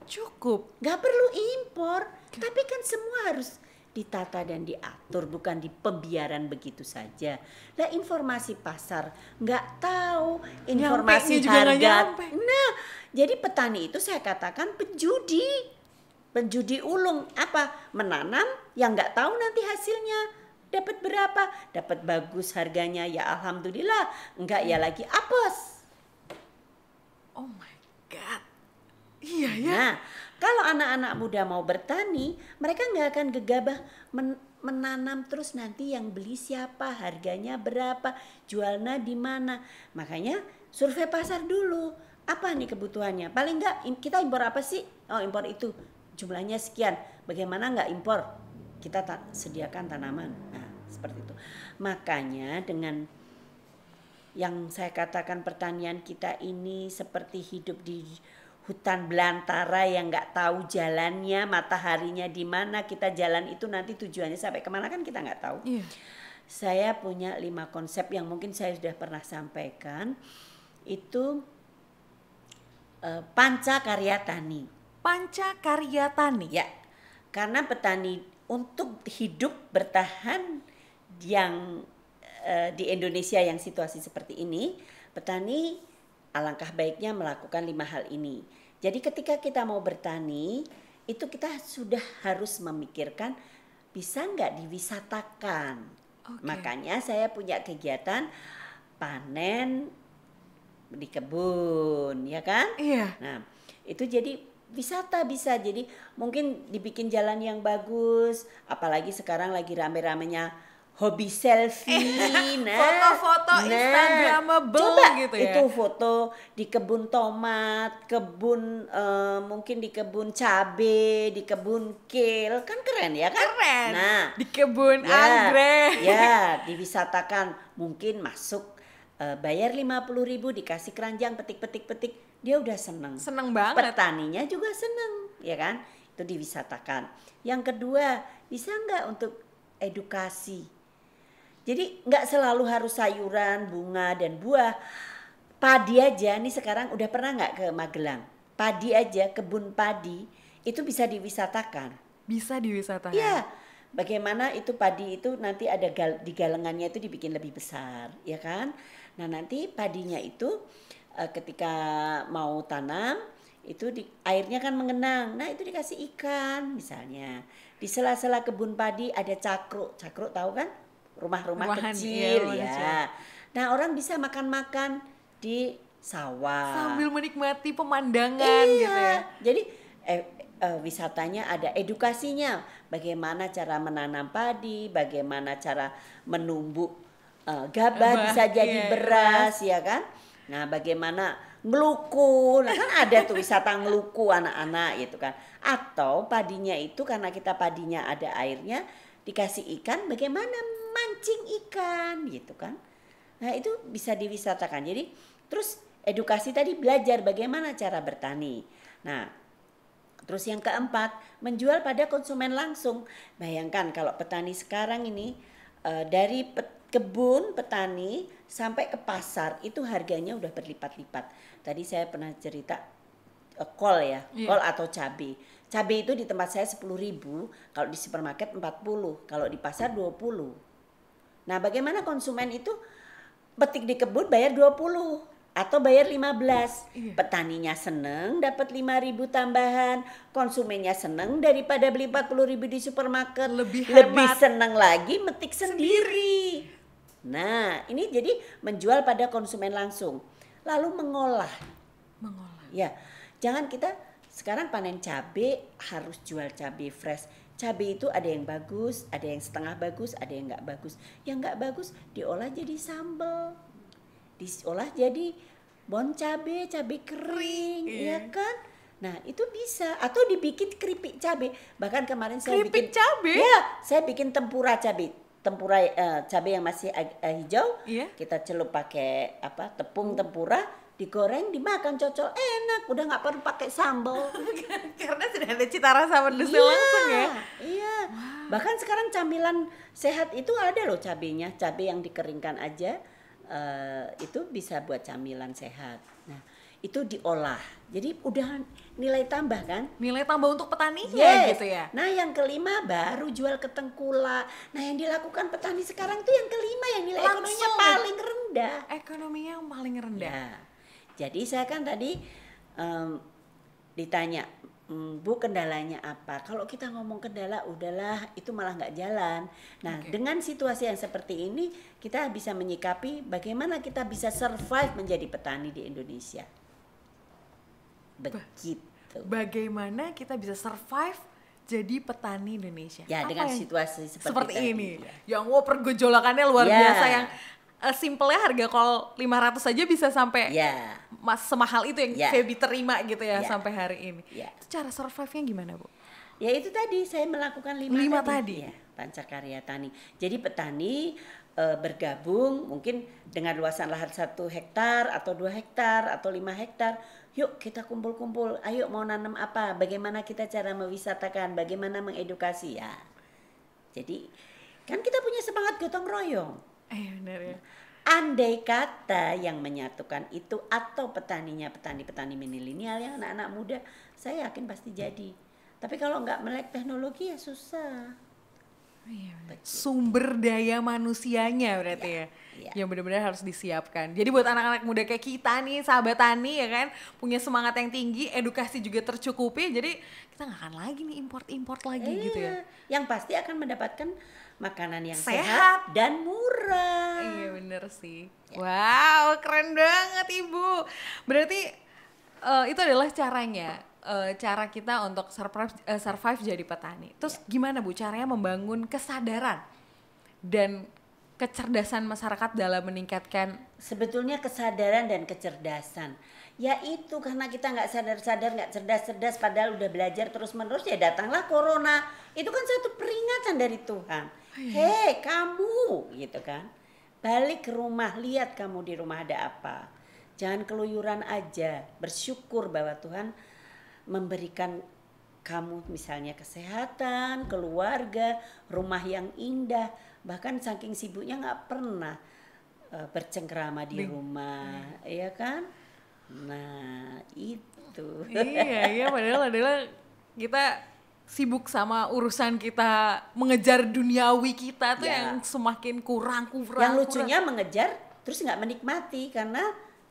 cukup. nggak perlu impor tapi kan semua harus ditata dan diatur bukan di pembiaran begitu saja. Lah informasi pasar nggak tahu informasi juga nggak harga. nyampe. nah jadi petani itu saya katakan penjudi. Penjudi ulung. Apa? Menanam yang nggak tahu nanti hasilnya. Dapat berapa? Dapat bagus harganya. Ya alhamdulillah. Enggak ya lagi apes. Oh my god. Iya ya. Nah, kalau anak-anak muda mau bertani, mereka nggak akan gegabah men- menanam terus nanti yang beli siapa, harganya berapa, jualnya di mana. Makanya survei pasar dulu. Apa nih kebutuhannya? Paling nggak kita impor apa sih? Oh impor itu, jumlahnya sekian. Bagaimana nggak impor? Kita ta- sediakan tanaman. Nah seperti itu. Makanya dengan yang saya katakan pertanian kita ini seperti hidup di hutan belantara yang nggak tahu jalannya mataharinya di mana kita jalan itu nanti tujuannya sampai ke mana kan kita nggak tahu Iya. saya punya lima konsep yang mungkin saya sudah pernah sampaikan itu eh, panca karya tani Panca karya tani. Ya, karena petani untuk hidup bertahan yang eh, di Indonesia yang situasi seperti ini, petani alangkah baiknya melakukan lima hal ini. Jadi ketika kita mau bertani, itu kita sudah harus memikirkan bisa nggak diwisatakan. Oke. Makanya saya punya kegiatan panen di kebun, ya kan? Iya. Nah, itu jadi wisata bisa jadi mungkin dibikin jalan yang bagus, apalagi sekarang lagi rame-ramenya hobi selfie. nah, Foto-foto Instagramable coba gitu ya. Itu foto di kebun tomat, kebun eh, mungkin di kebun cabe, di kebun kale, kan keren ya kan? Keren. Nah, di kebun Ya, anggrek. Ya, diwisatakan. Mungkin masuk eh, bayar 50.000 ribu dikasih keranjang petik-petik-petik, dia udah seneng. Seneng banget. Petaninya juga seneng, ya kan? Itu diwisatakan. Yang kedua, bisa nggak untuk edukasi? Jadi nggak selalu harus sayuran, bunga dan buah. Padi aja nih sekarang udah pernah nggak ke Magelang? Padi aja, kebun padi itu bisa diwisatakan. bisa diwisatakan. Iya. Bagaimana itu padi itu nanti ada gal, di galengannya itu dibikin lebih besar, ya kan? Nah, nanti padinya itu uh, ketika mau tanam itu di, airnya kan mengenang. Nah, itu dikasih ikan misalnya. Di sela-sela kebun padi ada cakruk. Cakruk tahu kan? Rumah-rumah Rumahan, kecil iya, ya. kecil. Nah, orang bisa makan-makan di sawah. Sambil menikmati pemandangan iya. gitu ya. Jadi eh, eh, wisatanya ada edukasinya, bagaimana cara menanam padi, bagaimana cara menumbuk eh, gabah bisa jadi iya, beras ya kan. Nah, bagaimana ngeluku, nah kan ada tuh wisata ngeluku anak-anak gitu kan. Atau padinya itu karena kita padinya ada airnya dikasih ikan, bagaimana mancing ikan gitu kan. Nah, itu bisa diwisatakan. Jadi terus edukasi tadi belajar bagaimana cara bertani. Nah, terus yang keempat, menjual pada konsumen langsung. Bayangkan kalau petani sekarang ini eh, dari kebun petani sampai ke pasar itu harganya udah berlipat-lipat. Tadi saya pernah cerita eh, kol ya, Iya. kol atau cabai. Cabai itu di tempat saya 10.000, kalau di supermarket 40, kalau di pasar 20. Nah, bagaimana konsumen itu petik di kebun bayar 20 atau bayar 15. Iya. Petaninya seneng dapat 5.000 tambahan, konsumennya seneng daripada beli 40.000 di supermarket. Lebih lebih seneng lagi metik sendiri. Nah, ini jadi menjual pada konsumen langsung. Lalu mengolah Mengolah. Ya, jangan kita sekarang panen cabai harus jual cabai fresh. Cabai itu ada yang bagus, ada yang setengah bagus, ada yang nggak bagus. Yang nggak bagus diolah jadi sambal, diolah jadi bon cabai, cabai kering, Iya. ya kan? Nah itu bisa atau dibikin keripik cabai. Bahkan kemarin saya Keripik bikin cabai? Ya, saya bikin tempura cabai. Tempura eh, cabai yang masih eh, hijau, Iya. kita celup pakai apa tepung tempura digoreng dimakan cocol enak udah nggak perlu pakai sambal Karena sudah ada cita rasa pedesnya langsung ya. iya bahkan sekarang camilan sehat itu ada loh cabenya cabai yang dikeringkan aja eh, itu bisa buat camilan sehat nah itu diolah jadi udah nilai tambah kan Nilai tambah untuk petaninya Yes. gitu ya. Nah yang kelima baru jual ke tengkulak. Nah yang dilakukan petani sekarang tuh yang kelima yang nilai ekonominya Langsung. paling rendah. Ekonominya yang paling rendah. Ya. Jadi saya kan tadi em, ditanya, "Mm, Bu kendalanya apa? Kalau kita ngomong kendala, udahlah itu malah nggak jalan. Nah Oke. dengan situasi yang seperti ini kita bisa menyikapi bagaimana kita bisa survive menjadi petani di Indonesia. Begitu. Bagaimana kita bisa survive jadi petani Indonesia? Ya Apa dengan situasi seperti, seperti ini. ya. Yang wow pergejolakannya luar Ya. biasa yang eh, simpelnya harga kol 500 aja bisa sampai Ya. mas semahal itu yang Ya. Feby terima gitu ya, Ya. sampai hari ini. Ya. Itu cara survive-nya gimana, Bu? Ya itu tadi saya melakukan lima, Lima tadi. tadi. Ya, pancakarya tani. Jadi petani eh, bergabung mungkin dengan luasan lahan satu hektar atau dua hektar atau lima hektar. Yuk kita kumpul-kumpul. Ayo mau nanam apa? Bagaimana kita cara mewisatakan? Bagaimana mengedukasi ya? Jadi kan kita punya semangat gotong royong. Eh benar ya. Andai kata yang menyatukan itu atau petaninya petani-petani milenial yang anak-anak muda, saya yakin pasti jadi. Tapi kalau nggak melek teknologi ya susah. Iya. Sumber daya manusianya berarti ya, iya. yang benar-benar harus disiapkan. Jadi buat anak-anak muda kayak kita nih, sahabat tani ya kan, punya semangat yang tinggi, edukasi juga tercukupi, jadi kita nggak akan lagi nih import-import lagi gitu ya. Iya. Yang pasti akan mendapatkan makanan yang Sehat. sehat, dan murah. Iya bener sih. Wow, keren banget ibu. Berarti eh, itu adalah caranya, eh, cara kita untuk survive, eh, survive jadi petani. Terus gimana bu caranya membangun kesadaran dan kecerdasan masyarakat dalam meningkatkan Sebetulnya kesadaran dan kecerdasan. Ya itu karena kita nggak sadar-sadar, nggak cerdas-cerdas, padahal udah belajar terus-menerus ya datanglah corona. Itu kan satu peringatan dari Tuhan. Hei kamu, gitu kan. Balik ke rumah, lihat kamu di rumah ada apa. Jangan keluyuran aja. Bersyukur bahwa Tuhan memberikan kamu misalnya kesehatan, keluarga, rumah yang indah. Bahkan saking sibuknya nggak pernah eh, bercengkrama di Di- rumah, ya kan? Nah itu. iya iya padahal adalah kita sibuk sama urusan kita mengejar duniawi kita tuh Ya. yang semakin kurang kurang. Yang kurang. lucunya mengejar terus nggak menikmati karena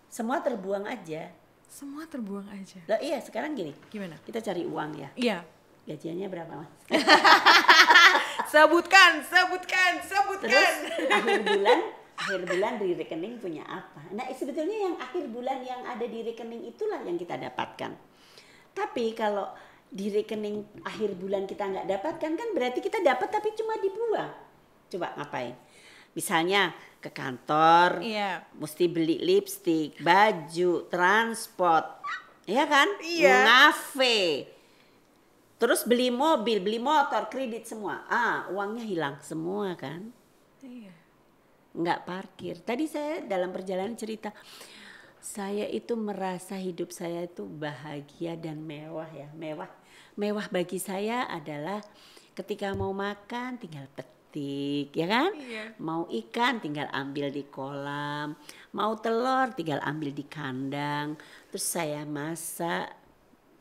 semua terbuang aja. semua terbuang aja. Lah iya sekarang gini, Gimana? kita cari uang ya. Iya. Gajiannya berapa mas? Sebutkan, sebutkan, sebutkan. Terus akhir bulan, akhir bulan di rekening punya apa? Nah sebetulnya yang akhir bulan yang ada di rekening itulah yang kita dapatkan. Tapi kalau di rekening akhir bulan kita nggak dapatkan kan berarti kita dapat tapi cuma dibuang. Coba ngapain? Misalnya ke kantor, Iya. mesti beli lipstik, baju, transport, ya kan? Iya. Ngafe. Terus beli mobil, beli motor, kredit semua. Ah, uangnya hilang semua kan? Iya. Nggak parkir. Tadi saya dalam perjalanan cerita, saya itu merasa hidup saya itu bahagia dan mewah ya, mewah. Mewah bagi saya adalah ketika mau makan tinggal petik, ya kan? Iya. Mau ikan tinggal ambil di kolam, mau telur tinggal ambil di kandang. Terus saya masak,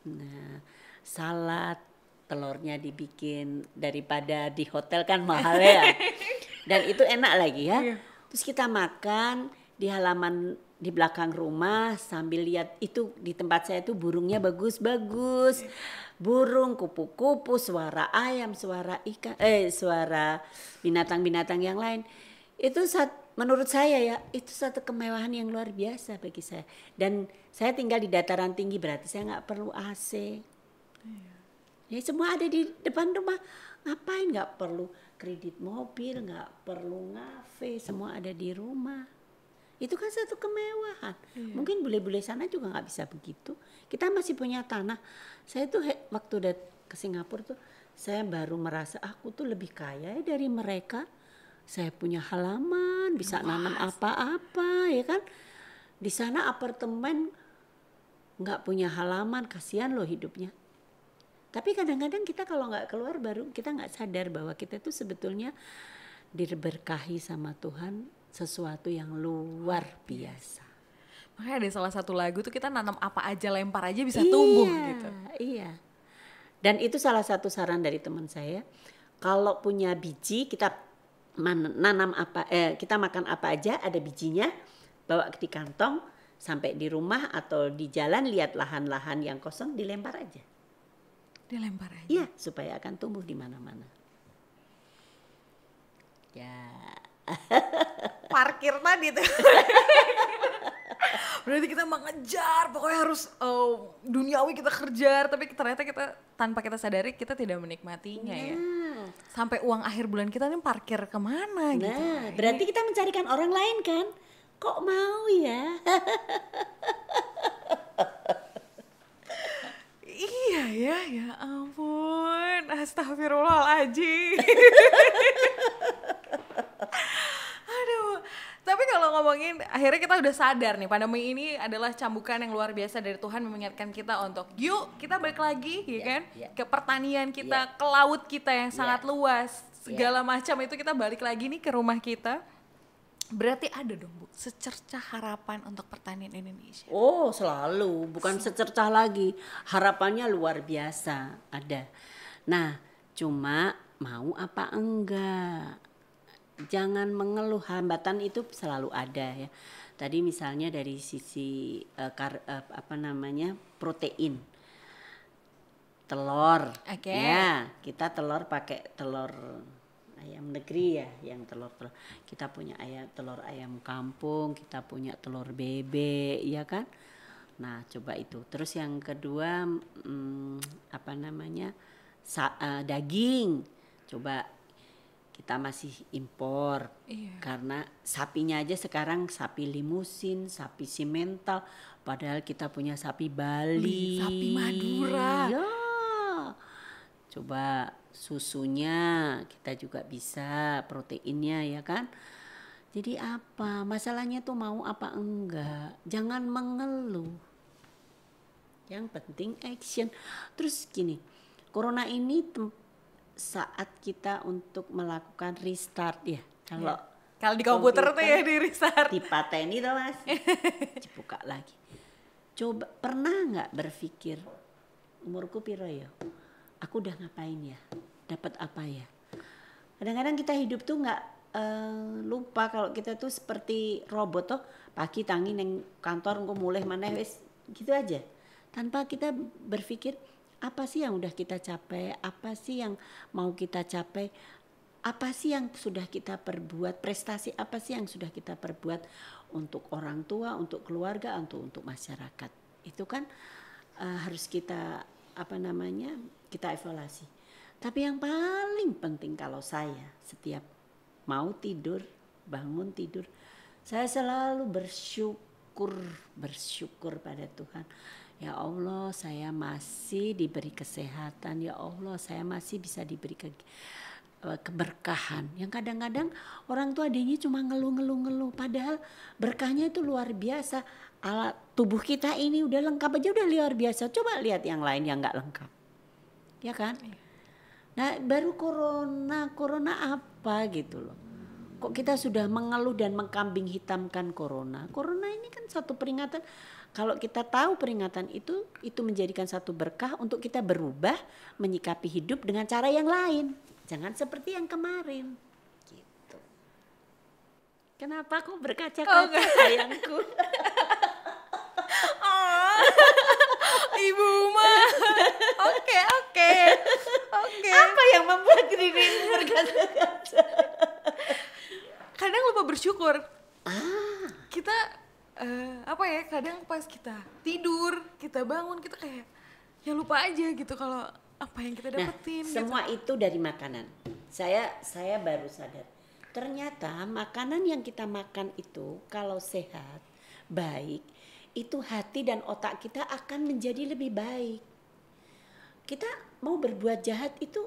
nah salad, telurnya dibikin daripada di hotel kan mahal ya. Dan itu enak lagi ya. Iya. Terus kita makan di halaman di belakang rumah sambil lihat itu di tempat saya itu burungnya bagus-bagus. Burung, kupu-kupu, suara ayam, suara ikan, eh suara binatang-binatang yang lain. Itu saat menurut saya ya itu satu kemewahan yang luar biasa bagi saya. Dan saya tinggal di dataran tinggi berarti saya nggak perlu AC. Ya semua ada di depan rumah. Ngapain nggak perlu kredit mobil, nggak perlu ngafe, semua ada di rumah. Itu kan satu kemewahan. Mungkin bule-bule sana juga nggak bisa begitu. Kita masih punya tanah. Saya tuh he- waktu udah ke Singapura tuh saya baru merasa aku tuh lebih kaya ya dari mereka. Saya punya halaman, bisa nanam apa-apa, ya kan? Di sana apartemen nggak punya halaman, kasihan loh hidupnya. Tapi kadang-kadang kita kalau nggak keluar baru kita nggak sadar bahwa kita tuh sebetulnya diberkahi sama Tuhan sesuatu yang luar biasa. Makanya ada salah satu lagu tuh kita nanam apa aja lempar aja bisa tumbuh Iya, gitu. Iya. Dan itu salah satu saran dari teman saya. Kalau punya biji kita nanam apa eh kita makan apa aja ada bijinya bawa di kantong sampai di rumah atau di jalan lihat lahan-lahan yang kosong dilempar aja. Dilempar aja. Iya, supaya akan tumbuh di mana-mana. Ya. Parkir tadi tuh. Berarti kita mengejar, pokoknya harus eh, duniawi kita kejar, tapi ternyata kita tanpa kita sadari kita tidak menikmatinya ya. Nah, Sampai uang akhir bulan kita nih parkir ke mana gitu. nah, berarti kita mencarikan orang lain kan? Kok mau ya? Iya ya, ya ampun. Astagfirullahaladzim. Aduh. Tapi kalau ngomongin, akhirnya kita udah sadar nih, pandemi ini adalah cambukan yang luar biasa dari Tuhan mengingatkan kita untuk yuk kita balik lagi, ya Ya, kan? ya. Ke pertanian kita, Ya. ke laut kita yang Ya. sangat luas, Ya. segala macam itu kita balik lagi nih ke rumah kita. Berarti ada dong Bu, secercah harapan untuk pertanian Indonesia. Oh, selalu, bukan secercah lagi. Harapannya luar biasa, ada. Nah, cuma mau apa enggak? Jangan mengeluh, hambatan itu selalu ada ya. Tadi misalnya dari sisi eh, kar- eh, apa namanya? protein. Telur. Oke. Ya, kita telur pakai telur ayam negeri ya, yang telur-telur. Kita punya ayam telur ayam kampung, kita punya telur bebek, ya kan? Nah, coba itu. Terus yang kedua mm, apa namanya? Sa- eh, daging. Coba kita masih impor Iya. karena sapinya aja sekarang sapi limusin, sapi simental, padahal kita punya sapi Bali, Sapi Madura. Ya. Coba susunya kita juga bisa proteinnya ya kan. Jadi apa? Masalahnya tuh mau apa enggak? Jangan mengeluh. Yang penting action. Terus gini, corona ini saat kita untuk melakukan restart ya. Kalau Kalau di komputer, tuh ya di restart. dipateni tuh mas, dibuka lagi. Coba pernah nggak berpikir umurku piro ya? Aku udah ngapain ya? Dapat apa ya? Kadang-kadang kita hidup tuh nggak eh, lupa kalau kita tuh seperti robot toh. Pagi tangi neng kantor engko mulai mana wis gitu aja. Tanpa kita berpikir apa sih yang udah kita capai? Apa sih yang mau kita capai? Apa sih yang sudah kita perbuat? Prestasi apa sih yang sudah kita perbuat untuk orang tua untuk keluarga untuk untuk masyarakat? Itu kan eh, harus kita apa namanya kita evaluasi. Tapi yang paling penting kalau saya setiap mau tidur bangun tidur saya selalu bersyukur bersyukur pada Tuhan. Ya Allah saya masih diberi kesehatan. Ya Allah saya masih bisa diberi ke, eh, keberkahan. Yang kadang-kadang orang tua adanya cuma ngeluh-ngeluh-ngeluh. Padahal berkahnya itu luar biasa. Alat tubuh kita ini udah lengkap aja udah luar biasa. Coba lihat yang lain yang nggak lengkap. Ya kan? Nah baru corona corona apa gitu loh. Kok kita sudah mengeluh dan mengkambing hitamkan corona? Corona ini kan satu peringatan. Kalau kita tahu peringatan itu itu menjadikan satu berkah untuk kita berubah menyikapi hidup dengan cara yang lain jangan seperti yang kemarin gitu kenapa kok berkaca-kaca sayangku Oh, ibu mah. Oke, oke. Oke. apa yang membuat dirimu berkaca-kaca Kadang lupa bersyukur. ah Kita eh, apa ya? Kadang pas kita tidur, kita bangun, kita kayak ya lupa aja gitu kalau apa yang kita Nah, dapetin gitu. semua itu dari makanan. Saya saya baru sadar. Ternyata makanan yang kita makan itu kalau sehat, baik, itu hati dan otak kita akan menjadi lebih baik. Kita mau berbuat jahat itu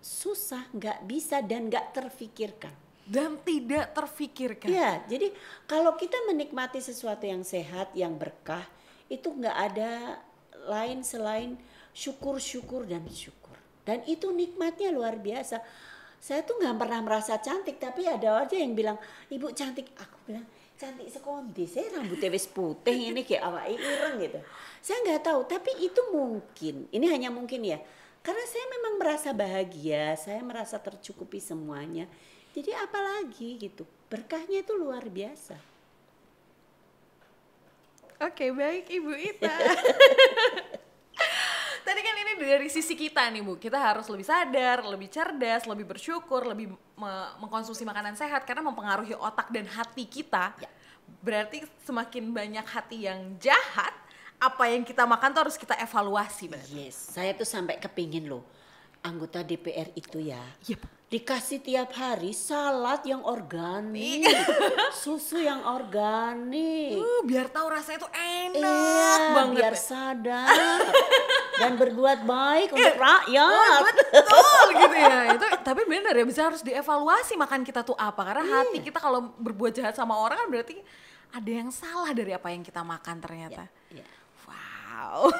susah, nggak bisa dan nggak terfikirkan. dan tidak terfikirkan. Iya, jadi kalau kita menikmati sesuatu yang sehat, yang berkah, itu nggak ada lain selain syukur, syukur dan syukur. Dan itu nikmatnya luar biasa. Saya tuh nggak pernah merasa cantik, tapi ada aja yang bilang, ibu cantik. Aku bilang, cantik sekondi, saya rambutnya wis putih ini kayak awak ireng gitu. Saya nggak tahu, tapi itu mungkin. Ini hanya mungkin ya. Karena saya memang merasa bahagia, saya merasa tercukupi semuanya. Jadi apalagi gitu, berkahnya itu luar biasa. Oke, baik Ibu Ita. Ini dari sisi kita nih Bu, kita harus lebih sadar, lebih cerdas, lebih bersyukur, lebih me- mengkonsumsi makanan sehat karena mempengaruhi otak dan hati kita. Ya. Berarti semakin banyak hati yang jahat, apa yang kita makan tuh harus kita evaluasi berarti. Yes, saya tuh sampai kepingin loh anggota DPR itu ya Iya, Bu. dikasih tiap hari salad yang organik, susu yang organik. Uh, biar tahu rasanya tuh enak Iya, banget. biar ya. sadar dan berbuat baik untuk Oh, rakyat. betul gitu ya itu tapi benar ya bisa harus dievaluasi makan kita tuh apa karena hati Iya. kita kalau berbuat jahat sama orang kan berarti ada yang salah dari apa yang kita makan ternyata Ya. wow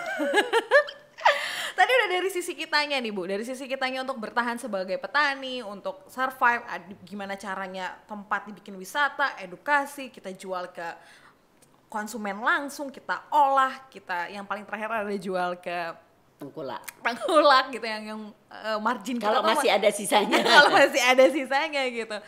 tadi udah dari sisi kitanya nih bu dari sisi kitanya untuk bertahan sebagai petani untuk survive gimana caranya tempat dibikin wisata edukasi kita jual ke konsumen langsung kita olah kita yang paling terakhir ada jual ke Tengkulak. tengkulak gitu yang yang eh, margin Kalau masih ma- ada sisanya. kalau masih ada sisanya gitu.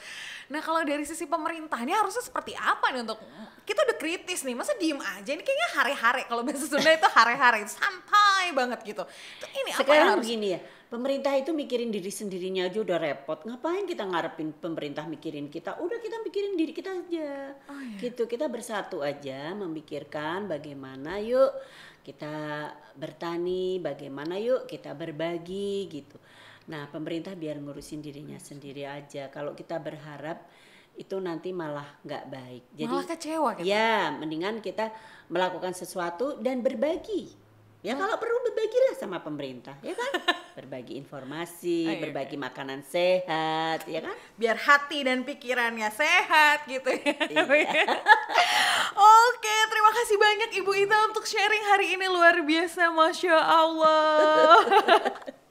Nah kalau dari sisi pemerintah ini harusnya seperti apa nih untuk kita udah kritis nih masa diem aja ini kayaknya hare-hare kalau bahasa Sunda itu hare-hare santai banget gitu. Itu ini apa yang Sekarang harus begini ya, pemerintah itu mikirin diri sendirinya aja udah repot. Ngapain kita ngarepin pemerintah mikirin kita? Udah kita mikirin diri kita aja. Oh, iya. Gitu, kita bersatu aja memikirkan bagaimana yuk kita bertani, bagaimana yuk kita berbagi gitu. Nah, pemerintah biar ngurusin dirinya sendiri aja. Kalau kita berharap itu nanti malah nggak baik. Jadi malah kecewa gitu. Ya, mendingan kita melakukan sesuatu dan berbagi. Ya kalau perlu berbagilah sama pemerintah, ya kan? Berbagi informasi, Oh, iya, berbagi makanan sehat, ya kan? Biar hati dan pikirannya sehat gitu ya. Iya. Oke, terima kasih banyak Ibu Ita untuk sharing hari ini luar biasa, Masya Allah.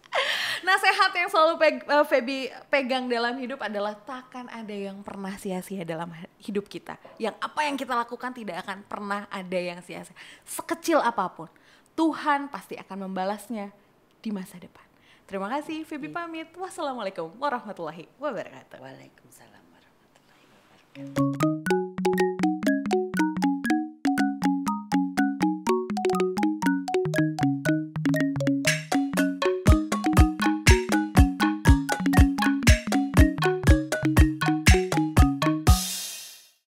Nasihat yang selalu peg- eh, Feby pegang dalam hidup adalah takkan ada yang pernah sia-sia dalam hidup kita. Yang apa yang kita lakukan tidak akan pernah ada yang sia-sia. Sekecil apa pun, Tuhan pasti akan membalasnya di masa depan. Terima kasih, Feby pamit. Wassalamualaikum warahmatullahi wabarakatuh. Waalaikumsalam warahmatullahi wabarakatuh.